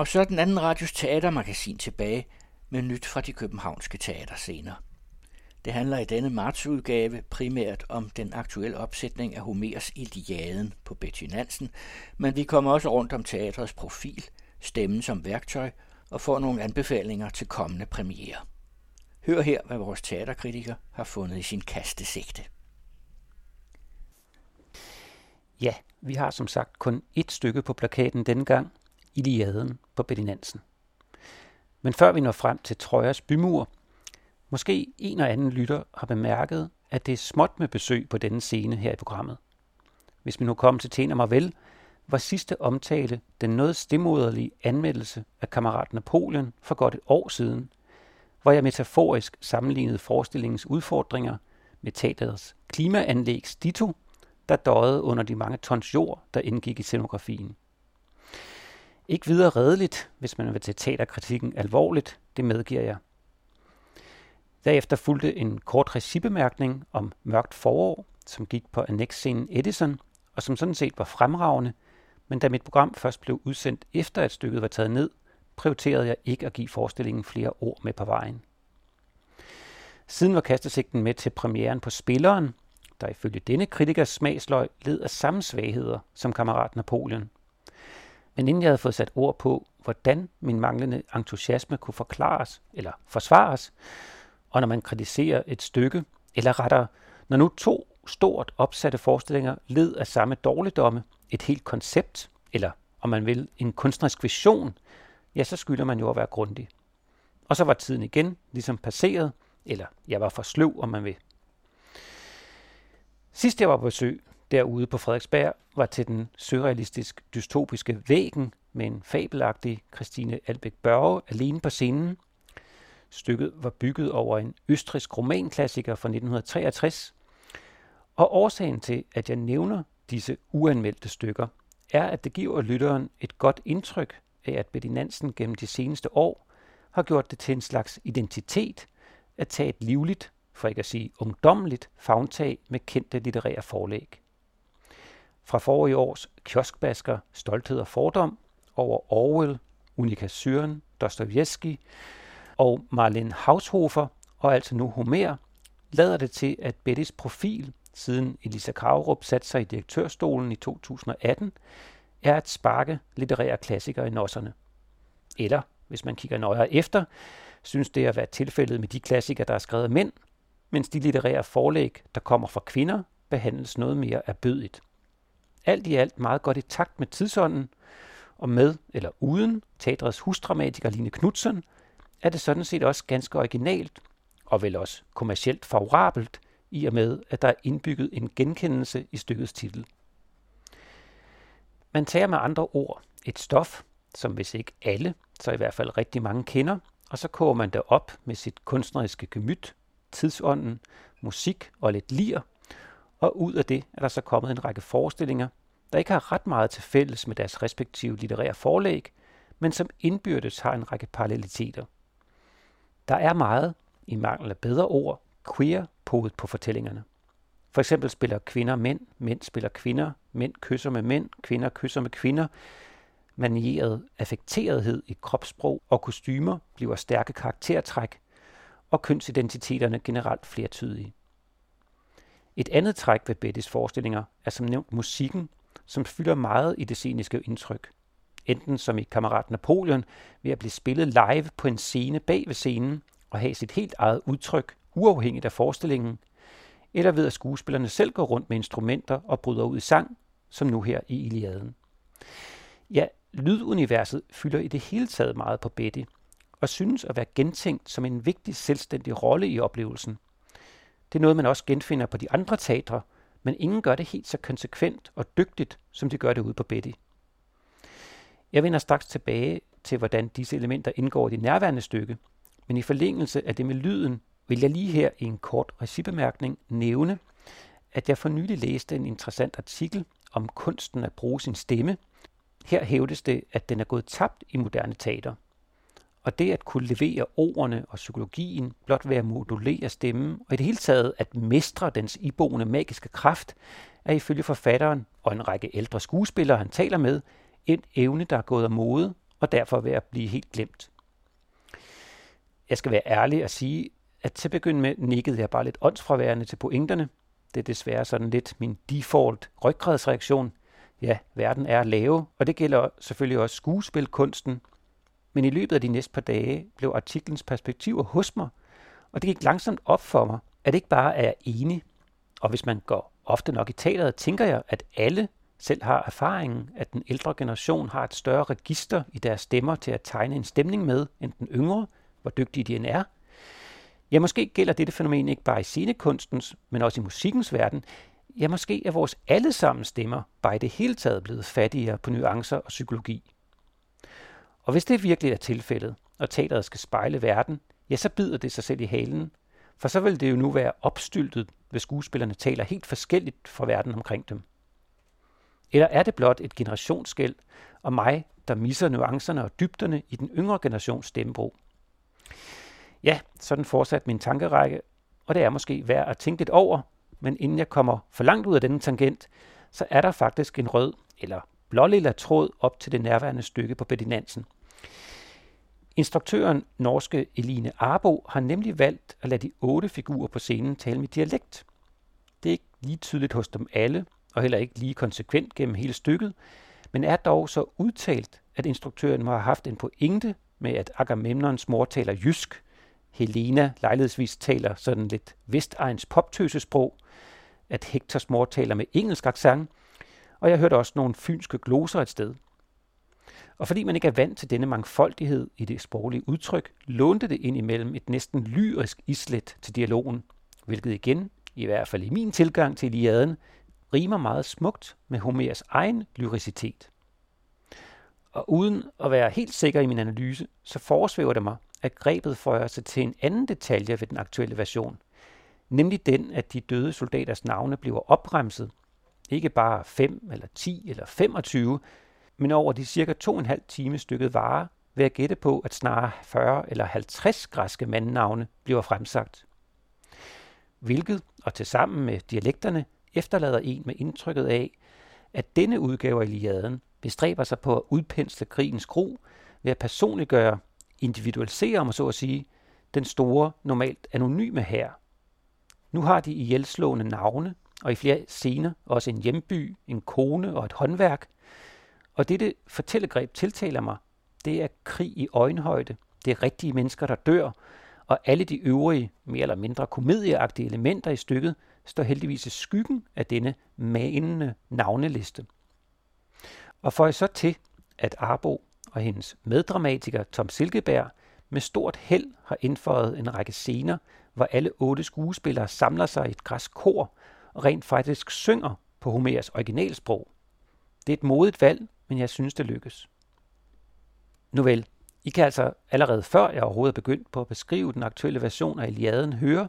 Og så er den anden radios teatermagasin tilbage med nyt fra de københavnske teaterscener. Det handler i denne martsudgave primært om den aktuelle opsætning af Homers Iliaden på Betty Nansen, men vi kommer også rundt om teatrets profil, stemmen som værktøj og får nogle anbefalinger til kommende premiere. Hør her, hvad vores teaterkritiker har fundet i sin kastesigte. Ja, vi har som sagt kun ét stykke på plakaten denne gang, Iliaden på Betty Nansen. Men før vi når frem til Trøjers bymur, måske en og anden lytter har bemærket, at det er småt med besøg på denne scene her i programmet. Hvis vi nu kommer til Tæn mig vel, var sidste omtale den noget stemoderlige anmeldelse af kammerat Napoleon for godt et år siden, hvor jeg metaforisk sammenlignede forestillingens udfordringer med teaterets klimaanlægs Dito, der døjede under de mange tons jord, der indgik i scenografien. Ikke videre redeligt, hvis man vil tage teaterkritikken alvorligt, det medgiver jeg. Derefter fulgte en kort recibemærkning om mørkt forår, som gik på annexscenen Edison, og som sådan set var fremragende, men da mit program først blev udsendt efter at stykket var taget ned, prioriterede jeg ikke at give forestillingen flere ord med på vejen. Siden var kastesigten med til premieren på Spilleren, der ifølge denne kritikers smagsløg led af samme svagheder som kammerat Napoleon. Men inden jeg havde fået sat ord på, hvordan min manglende entusiasme kunne forklares eller forsvares, og når man kritiserer et stykke, eller rettere, når nu to stort opsatte forestillinger led af samme dårligdomme, et helt koncept, eller om man vil, en kunstnerisk vision, ja, så skylder man jo at være grundig. Og så var tiden igen ligesom passeret, eller jeg var for sløv, om man vil. Sidst jeg var på besøg derude på Frederiksberg, var til den surrealistisk dystopiske Væggen med en fabelagtig Christine Albæk Børge alene på scenen. Stykket var bygget over en østrisk romanklassiker fra 1963, og årsagen til, at jeg nævner disse uanmeldte stykker, er, at det giver lytteren et godt indtryk af, at Betty Nansen gennem de seneste år har gjort det til en slags identitet at tage et livligt, for ikke at sige ungdommeligt, fagtag med kendte litterære forlæg. Fra forrige års kioskbasker Stolthed og Fordom over Orwell, Unika Syren, Dostojevski og Marlene Haushofer og altså nu Homer, lader det til, at Bettys profil, siden Elisa Kravrup satte sig i direktørstolen i 2018, er at sparke litterære klassikere i nosserne. Eller, hvis man kigger nøjere efter, synes det at være tilfældet med de klassikere, der er skrevet af mænd, mens de litterære forlæg, der kommer fra kvinder, behandles noget mere erbødigt. Alt i alt meget godt i takt med tidsånden, og med eller uden teatrets husdramatiker Line Knudsen, er det sådan set også ganske originalt, og vel også kommercielt favorabelt, i og med, at der er indbygget en genkendelse i stykkets titel. Man tager med andre ord et stof, som hvis ikke alle, så i hvert fald rigtig mange kender, og så koger man det op med sit kunstneriske gemyt, tidsånden, musik og lidt lir, og ud af det er der så kommet en række forestillinger, der ikke har ret meget til fælles med deres respektive litterære forlæg, men som indbyrdes har en række paralleliteter. Der er meget, i mangel af bedre ord, queer podet på fortællingerne. For eksempel spiller kvinder mænd, mænd spiller kvinder, mænd kysser med mænd, kvinder kysser med kvinder. Manieret affekterethed i kropssprog og kostymer bliver stærke karaktertræk, og kønsidentiteterne generelt flertydige. Et andet træk ved Bettys forestillinger er som nævnt musikken, som fylder meget i det sceniske indtryk. Enten som i Kammerat Napoleon ved at blive spillet live på en scene bag ved scenen og have sit helt eget udtryk, uafhængigt af forestillingen, eller ved at skuespillerne selv går rundt med instrumenter og bryder ud i sang, som nu her i Iliaden. Ja, lyduniverset fylder i det hele taget meget på Betty, og synes at være gentænkt som en vigtig selvstændig rolle i oplevelsen. Det er noget, man også genfinder på de andre teatre, men ingen gør det helt så konsekvent og dygtigt, som de gør det ude på Betty. Jeg vender straks tilbage til, hvordan disse elementer indgår i det nærværende stykke, men i forlængelse af det med lyden, vil jeg lige her i en kort recibemærkning nævne, at jeg for nylig læste en interessant artikel om kunsten at bruge sin stemme. Her hævdes det, at den er gået tabt i moderne teater. Og det at kunne levere ordene og psykologien, blot ved at modulere stemmen, og i det hele taget at mestre dens iboende magiske kraft, er ifølge forfatteren og en række ældre skuespillere, han taler med, en evne, der er gået af mode, og derfor ved at blive helt glemt. Jeg skal være ærlig og sige, at til at begynde med nikkede jeg bare lidt åndsfraværende til pointerne. Det er desværre sådan lidt min default ryggradsreaktion. Ja, verden er lave, og det gælder selvfølgelig også skuespilkunsten. Men i løbet af de næste par dage blev artiklens perspektiver hos mig, og det gik langsomt op for mig, at det ikke bare er enig. Og hvis man går ofte nok i teateret, tænker jeg, at alle selv har erfaringen, at den ældre generation har et større register i deres stemmer til at tegne en stemning med, end den yngre, hvor dygtige de end er. Ja, måske gælder dette fænomen ikke bare i scenekunstens, men også i musikkens verden. Ja, måske er vores allesammen stemmer bare i det hele taget blevet fattigere på nuancer og psykologi. Og hvis det virkelig er tilfældet, og teateret skal spejle verden, ja, så bider det sig selv i halen. For så vil det jo nu være opstyltet, hvis skuespillerne taler helt forskelligt fra verden omkring dem. Eller er det blot et generationsskæld, og mig, der misser nuancerne og dybderne i den yngre generations stemmebrug? Ja, sådan fortsat min tankerække, og det er måske værd at tænke lidt over, men inden jeg kommer for langt ud af denne tangent, så er der faktisk en rød eller blålilla tråd op til det nærværende stykke på Betty Nansen. Instruktøren, norske Eline Arbo, har nemlig valgt at lade de otte figurer på scenen tale med dialekt. Det er ikke lige tydeligt hos dem alle, og heller ikke lige konsekvent gennem hele stykket, men er dog så udtalt, at instruktøren må have haft en pointe med, at Agamemnons mor taler jysk, Helena lejlighedsvis taler sådan lidt vestegns poptøsesprog, at Hektors mor taler med engelsk accent, og jeg hørte også nogle fynske gloser et sted. Og fordi man ikke er vant til denne mangfoldighed i det sproglige udtryk, lånte det ind imellem et næsten lyrisk islet til dialogen, hvilket igen, i hvert fald i min tilgang til Iliaden, rimer meget smukt med Homers egen lyricitet. Og uden at være helt sikker i min analyse, så foresvæver det mig, at grebet føjer sig til en anden detalje ved den aktuelle version, nemlig den, at de døde soldaters navne bliver opremset, ikke bare 5 eller 10 eller 25, men over de cirka to og en halv time stykket vare, vil jeg gætte på, at snarere 40 eller 50 græske mandnavne bliver fremsagt. Hvilket, og tilsammen med dialekterne, efterlader en med indtrykket af, at denne udgave af Iliaden bestræber sig på at udpensle krigens gro ved at personliggøre, individualisere, om så at sige, den store, normalt anonyme her. Nu har de ihjelslående navne, og i flere scener også en hjemby, en kone og et håndværk. Og dette fortællegreb tiltaler mig. Det er krig i øjenhøjde. Det er rigtige mennesker, der dør, og alle de øvrige, mere eller mindre komedieagtige elementer i stykket, står heldigvis i skyggen af denne manende navneliste. Og får jeg så til, at Arbo og hendes meddramatiker Tom Silkeberg med stort held har indføjet en række scener, hvor alle otte skuespillere samler sig i et græsk kor og rent faktisk synger på Homers originalsprog. Det er et modigt valg, men jeg synes, det lykkes. Nu vel, I kan altså allerede før jeg overhovedet er begyndt på at beskrive den aktuelle version af Iliaden høre,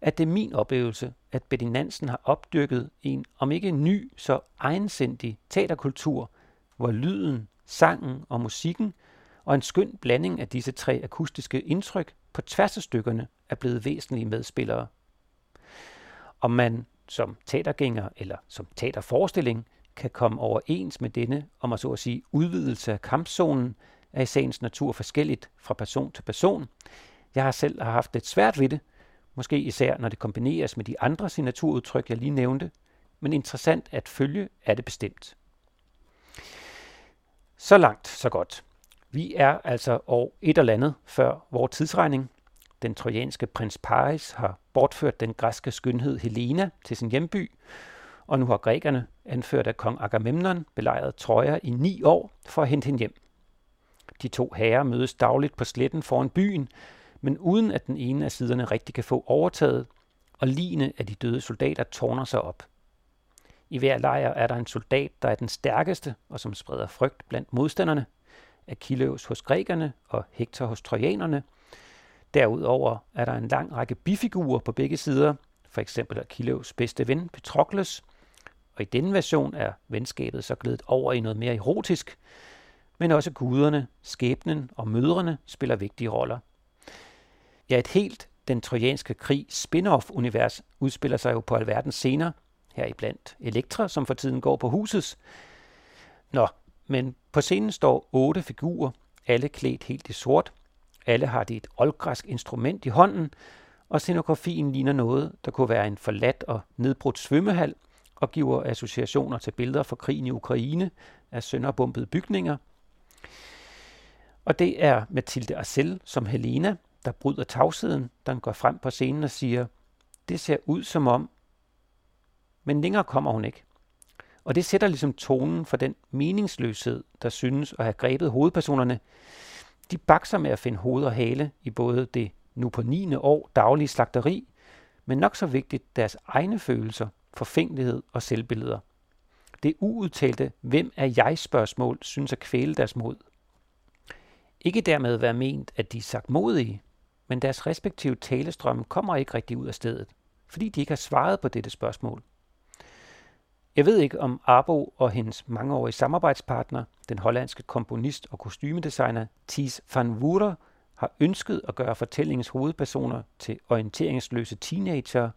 at det er min oplevelse, at Betty Nansen har opdyrket en, om ikke ny, så egensindig teaterkultur, hvor lyden, sangen og musikken og en skøn blanding af disse tre akustiske indtryk på tværs af stykkerne er blevet væsentlige medspillere. Om man som teatergænger eller som teaterforestilling kan komme overens med denne, om at så at sige, udvidelse af kampzonen, er i sagens natur forskelligt fra person til person. Jeg har selv haft lidt svært ved det, måske især når det kombineres med de andre signaturudtryk, jeg lige nævnte, men interessant at følge er det bestemt. Så langt, så godt. Vi er altså år et eller andet før vores tidsregning. Den trojanske prins Paris har bortført den græske skønhed Helena til sin hjemby, og nu har grækerne, anført af kong Agamemnon, belejret Troja i ni år for at hente hende hjem. De to herrer mødes dagligt på sletten foran byen, men uden at den ene af siderne rigtig kan få overtaget, og ligene af de døde soldater tårner sig op. I hver lejr er der en soldat, der er den stærkeste og som spreder frygt blandt modstanderne, Achilleus hos grækerne og Hector hos trojanerne. Derudover er der en lang række bifigurer på begge sider, for eksempel Achilleus bedste ven Patrokles, og i denne version er venskabet så glædet over i noget mere erotisk, men også guderne, skæbnen og mødrene spiller vigtige roller. Ja, et helt den trojanske krig spin-off-univers udspiller sig jo på alverdens scener, her iblandt Elektra, som for tiden går på huset. Nå, Men på scenen står otte figurer, alle klædt helt i sort. Alle har de et oldgræsk instrument i hånden, og scenografien ligner noget, der kunne være en forladt og nedbrudt svømmehal, og giver associationer til billeder fra krigen i Ukraine af sønderbombede bygninger. Og det er Mathilde Arcel som Helena, der bryder tavsheden, da går frem på scenen og siger, det ser ud som om, men længere kommer hun ikke. Og det sætter ligesom tonen for den meningsløshed, der synes at have grebet hovedpersonerne. De bakser med at finde hoved og hale i både det nu på 9. år daglige slagteri, men nok så vigtigt deres egne følelser, forfængelighed og selvbilleder. Det uudtalte hvem er jeg spørgsmål synes at kvæle deres mod. Ikke dermed være ment, at de er sagt modige, men deres respektive talestrømme kommer ikke rigtig ud af stedet, fordi de ikke har svaret på dette spørgsmål. Jeg ved ikke, om Arbo og hendes mangeårige samarbejdspartner, den hollandske komponist og kostymedesigner Thies van Wurer, har ønsket at gøre fortællingens hovedpersoner til orienteringsløse teenager,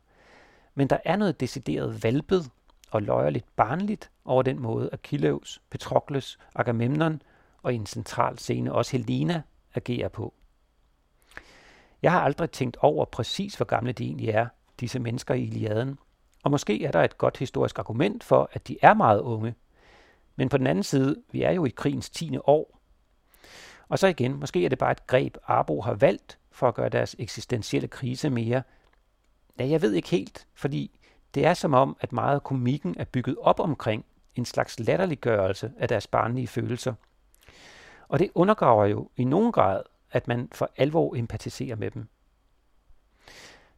men der er noget decideret valpet og løjerligt barnligt over den måde, Achilleus, Patrokles, Agamemnon og i en central scene også Helena agerer på. Jeg har aldrig tænkt over præcis, hvor gamle de egentlig er, disse mennesker i Iliaden, og måske er der et godt historisk argument for, at de er meget unge. Men på den anden side, vi er jo i krigens 10. år. Og så igen, måske er det bare et greb, Arbo har valgt for at gøre deres eksistentielle krise mere. Ja, jeg ved ikke helt, fordi det er som om, at meget af komikken er bygget op omkring en slags latterliggørelse af deres barnlige følelser. Og det undergraver jo i nogen grad, at man for alvor empatiserer med dem.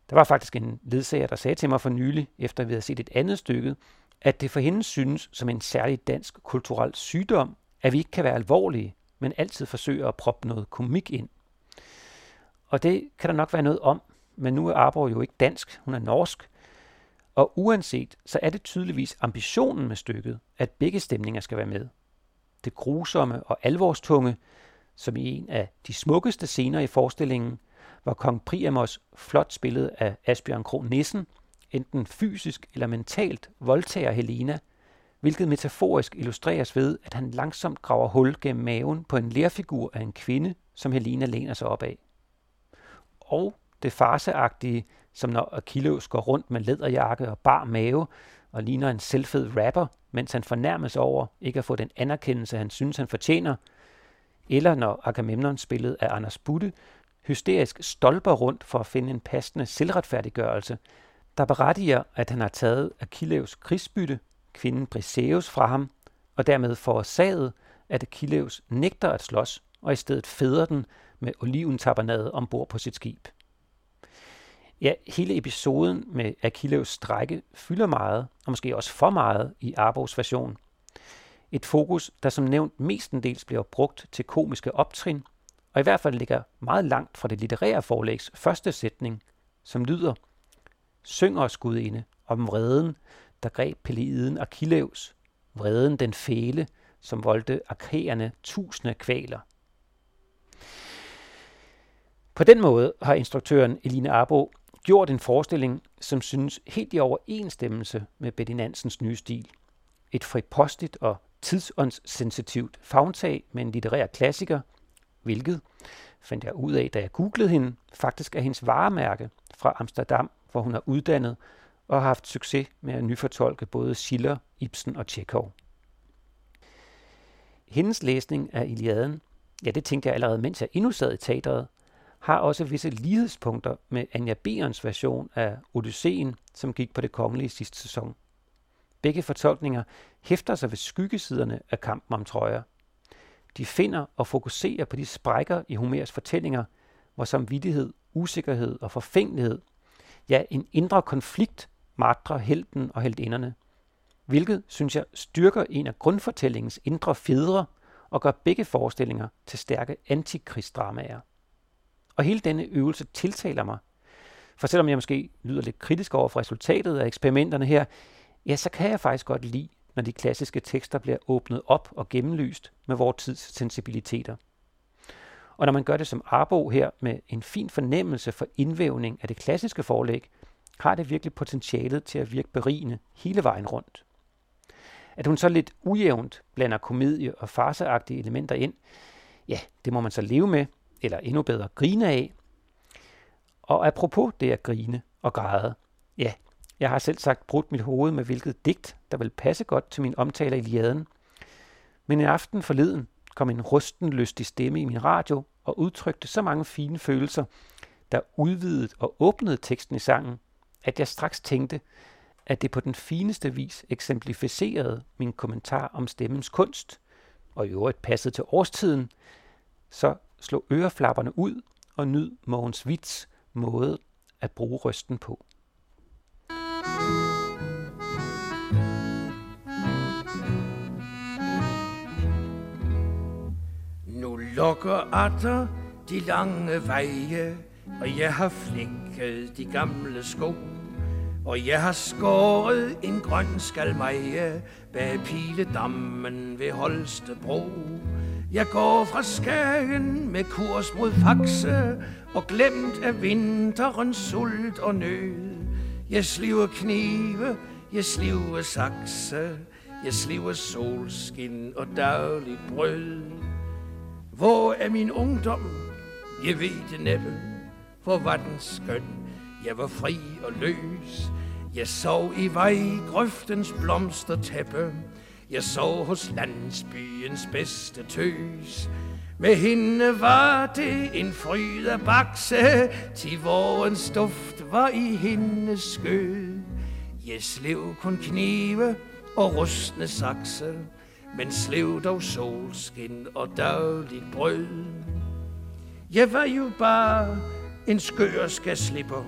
Der var faktisk en ledsager, der sagde til mig for nylig, efter vi havde set et andet stykke, at det for hende synes som en særlig dansk kulturel sygdom, at vi ikke kan være alvorlige, men altid forsøger at proppe noget komik ind. Og det kan der nok være noget om, men nu er Arbor jo ikke dansk, hun er norsk. Og uanset, så er det tydeligvis ambitionen med stykket, at begge stemninger skal være med. Det grusomme og alvorstunge, som i en af de smukkeste scener i forestillingen, hvor kong Priamos, flot spillet af Asbjørn Kron Nissen, enten fysisk eller mentalt voldtager Helena, hvilket metaforisk illustreres ved, at han langsomt graver hul gennem maven på en lærfigur af en kvinde, som Helena læner sig op af. Og det farseagtige, som når Achilles går rundt med læderjakke og bar mave og ligner en selvfed rapper, mens han fornærmes over ikke at få den anerkendelse, han synes, han fortjener, eller når Agamemnon spillet af Anders Budde hysterisk stolper rundt for at finde en passende selvretfærdiggørelse, der berettiger, at han har taget Achilleus krigsbytte, kvinden Briseus, fra ham, og dermed forårsaget, at Achilleus nægter at slås, og i stedet fædrer den med oliventabernadet ombord på sit skib. Ja, hele episoden med Achilleus strække fylder meget, og måske også for meget i Arbos version. Et fokus, der som nævnt mestendels bliver brugt til komiske optrin, og i hvert fald ligger meget langt fra det litterære forlægs første sætning, som lyder, Syng os, gudinde, om vreden, der greb Peleiden Achilleus, vreden den fæle, som voldte arkæerne tusinde kvaler. På den måde har instruktøren Eline Arbo gjort en forestilling, som synes helt i overensstemmelse med Betty Nansens nye stil. Et fripostigt og tidsåndssensitivt fagntag med en litterær klassiker – hvilket, fandt jeg ud af, da jeg googlede hende, faktisk er hendes varemærke fra Amsterdam, hvor hun er uddannet og har haft succes med at nyfortolke både Schiller, Ibsen og Tjekov. Hendes læsning af Iliaden, ja det tænkte jeg allerede, mens jeg endnu sad i teateret, har også visse lighedspunkter med Anja Berens version af Odysseen, som gik på det kongelige sidste sæson. Begge fortolkninger hæfter sig ved skyggesiderne af kampen om trøjer. De finder og fokuserer på de sprækker i Homers fortællinger, hvor samvittighed, usikkerhed og forfængelighed, ja, en indre konflikt martrer helten og heldinderne. Hvilket, synes jeg, styrker en af grundfortællingens indre fædre og gør begge forestillinger til stærke antikrigsdramaer. Og hele denne øvelse tiltaler mig. For selvom jeg måske lyder lidt kritisk over for resultatet af eksperimenterne her, ja, så kan jeg faktisk godt lide, når de klassiske tekster bliver åbnet op og gennemlyst med vores tids sensibiliteter. Og når man gør det som Arbo her med en fin fornemmelse for indvævning af det klassiske forlæg, har det virkelig potentialet til at virke berigende hele vejen rundt. At hun så lidt ujævnt blander komedie og farseagtige elementer ind, ja, det må man så leve med, eller endnu bedre grine af. Og apropos det at grine og græde, ja, jeg har selv sagt brudt mit hoved med hvilket digt, der vil passe godt til min omtale i Iliaden. Men en aften forleden kom en rusten lystig stemme i min radio og udtrykte så mange fine følelser, der udvidede og åbnede teksten i sangen, at jeg straks tænkte, at det på den fineste vis eksemplificerede min kommentar om stemmens kunst, og i øvrigt passede til årstiden, så slå øreflapperne ud og nyd Mogens Vits måde at bruge røsten på. Nu lukker atter de lange veje, og jeg har flækket de gamle sko. Og jeg har skåret en grøn skalmeje bag piledammen ved Holstebro. Jeg går fra Skagen med kurs mod Faxe og glemt af vinterens sult og nød. Jeg sliver knive, jeg sliver sakse, jeg sliver solskin og dagligt brød. Hvor er min ungdom? Jeg ved det næppe, for var den skøn. Jeg var fri og løs. Jeg sov i vej grøftens blomstertæppe. Jeg sov hos landsbyens bedste tøs. Med hende var det en fryd af bakse, til vorens duft var i hendes skød. Jeg slev kun knive og rustne sakse, men slev dog solskin og dagligt brød. Jeg var jo bare en skør skal slipper,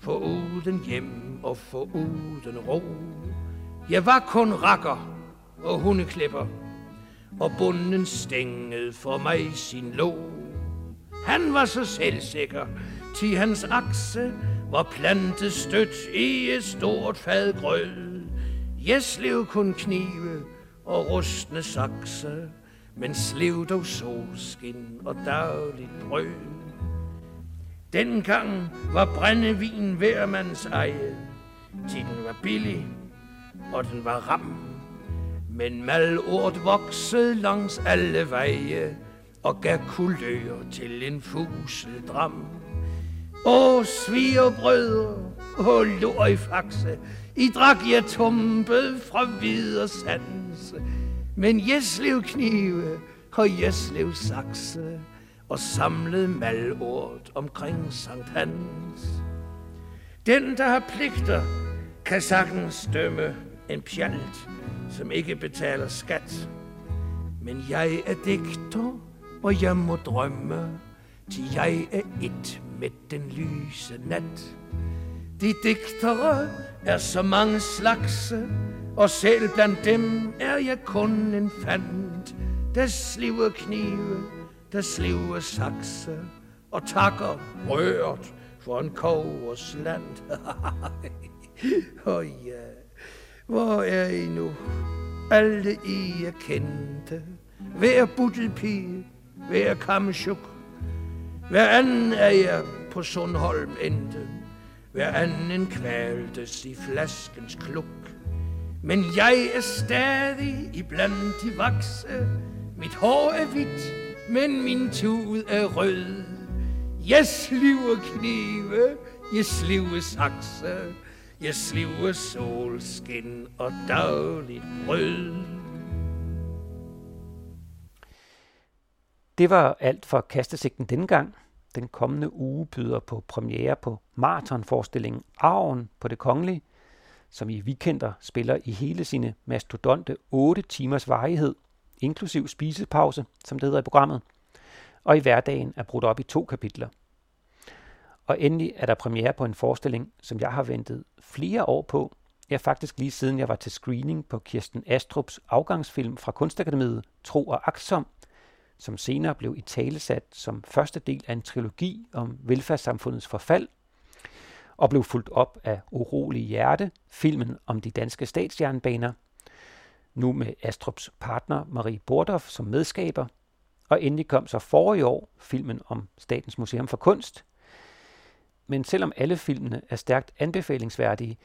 for uden hjem og for uden ro. Jeg var kun rakker og hundeklipper, og bunden stængede for mig sin lå. Han var så selvsikker, til hans akse var plantet stødt i et stort fad grød. Jeg slev kun knive og rustne sakse, men slev dog solskin og dagligt brød. Dengang var brændevin hver mands eje, til den var billig, og den var ram. Men malort voksede langs alle veje, og gav kulør til en fuseldram. Åh, svigerbrødre, åh, lor i faxe, I drak jeg tumpe fra videre sans. Men Jeslev knive og Jeslev sakse, og samlede malort omkring Sankt Hans. Den, der har pligter, kan sagtens dømme en pjalt, som ikke betaler skat. Men jeg er digter, og jeg må drømme, til jeg er et med den lyse nat. De digtere er så mange slags, og selv blandt dem er jeg kun en fandt, der sliver knive, der sliver sakse, og takker rørt for en kovers land. Oh, yeah hvor er I nu? Alle I er kendte, hver buttelpige, hver kammesjuk. hver anden er jeg på Sundholm endte, hver anden kvaltes i flaskens kluk. Men jeg er stadig i blandt de vakse, mit hår er hvidt, men min tud er rød. Jeg sliver knive, jeg sliver sakse, jeg sliver solskin og dagligt brød. Det var alt for kastesigten denne gang. Den kommende uge byder på premiere på maratonforestillingen Arven på det Kongelige, som i weekender spiller i hele sine mastodonte 8 timers varighed, inklusiv spisepause, som det hedder i programmet, og i hverdagen er brudt op i to kapitler. Og endelig er der premiere på en forestilling, som jeg har ventet flere år på, ja faktisk lige siden jeg var til screening på Kirsten Astrups afgangsfilm fra Kunstakademiet Tro og Aksom, som senere blev i talesat som første del af en trilogi om velfærdssamfundets forfald, og blev fuldt op af Urolig Hjerte, filmen om de danske statsjernbaner, nu med Astrups partner Marie Bordoff som medskaber, og endelig kom så forrige år filmen om Statens Museum for Kunst. Men selvom alle filmene er stærkt anbefalingsværdige,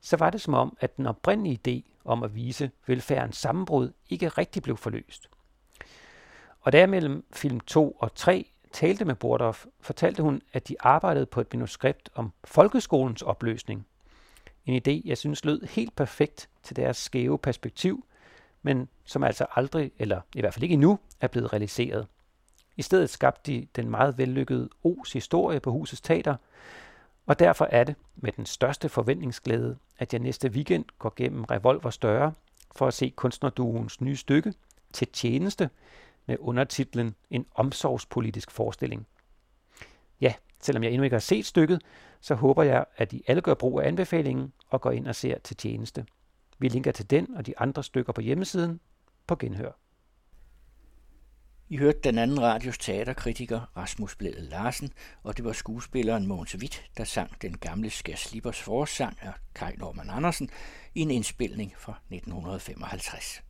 så var det som om, at den oprindelige idé om at vise velfærdens sammenbrud ikke rigtig blev forløst. Og da jeg mellem film 2 og 3 talte med Bordoff, fortalte hun, at de arbejdede på et manuskript om folkeskolens opløsning. En idé, jeg synes lød helt perfekt til deres skæve perspektiv, men som altså aldrig, eller i hvert fald ikke endnu, er blevet realiseret. I stedet skabte de den meget vellykkede O's historie på husets teater, og derfor er det med den største forventningsglæde, at jeg næste weekend går gennem Revolver Større for at se kunstnerduens nye stykke til tjeneste med undertitlen En omsorgspolitisk forestilling. Ja, selvom jeg endnu ikke har set stykket, så håber jeg, at I alle gør brug af anbefalingen og går ind og ser til tjeneste. Vi linker til den og de andre stykker på hjemmesiden på genhør. I hørte den anden radios teaterkritiker Rasmus Blæde Larsen, og det var skuespilleren Mogens Witt, der sang den gamle Skær Slippers forsang af Kai Norman Andersen i en indspilning fra 1955.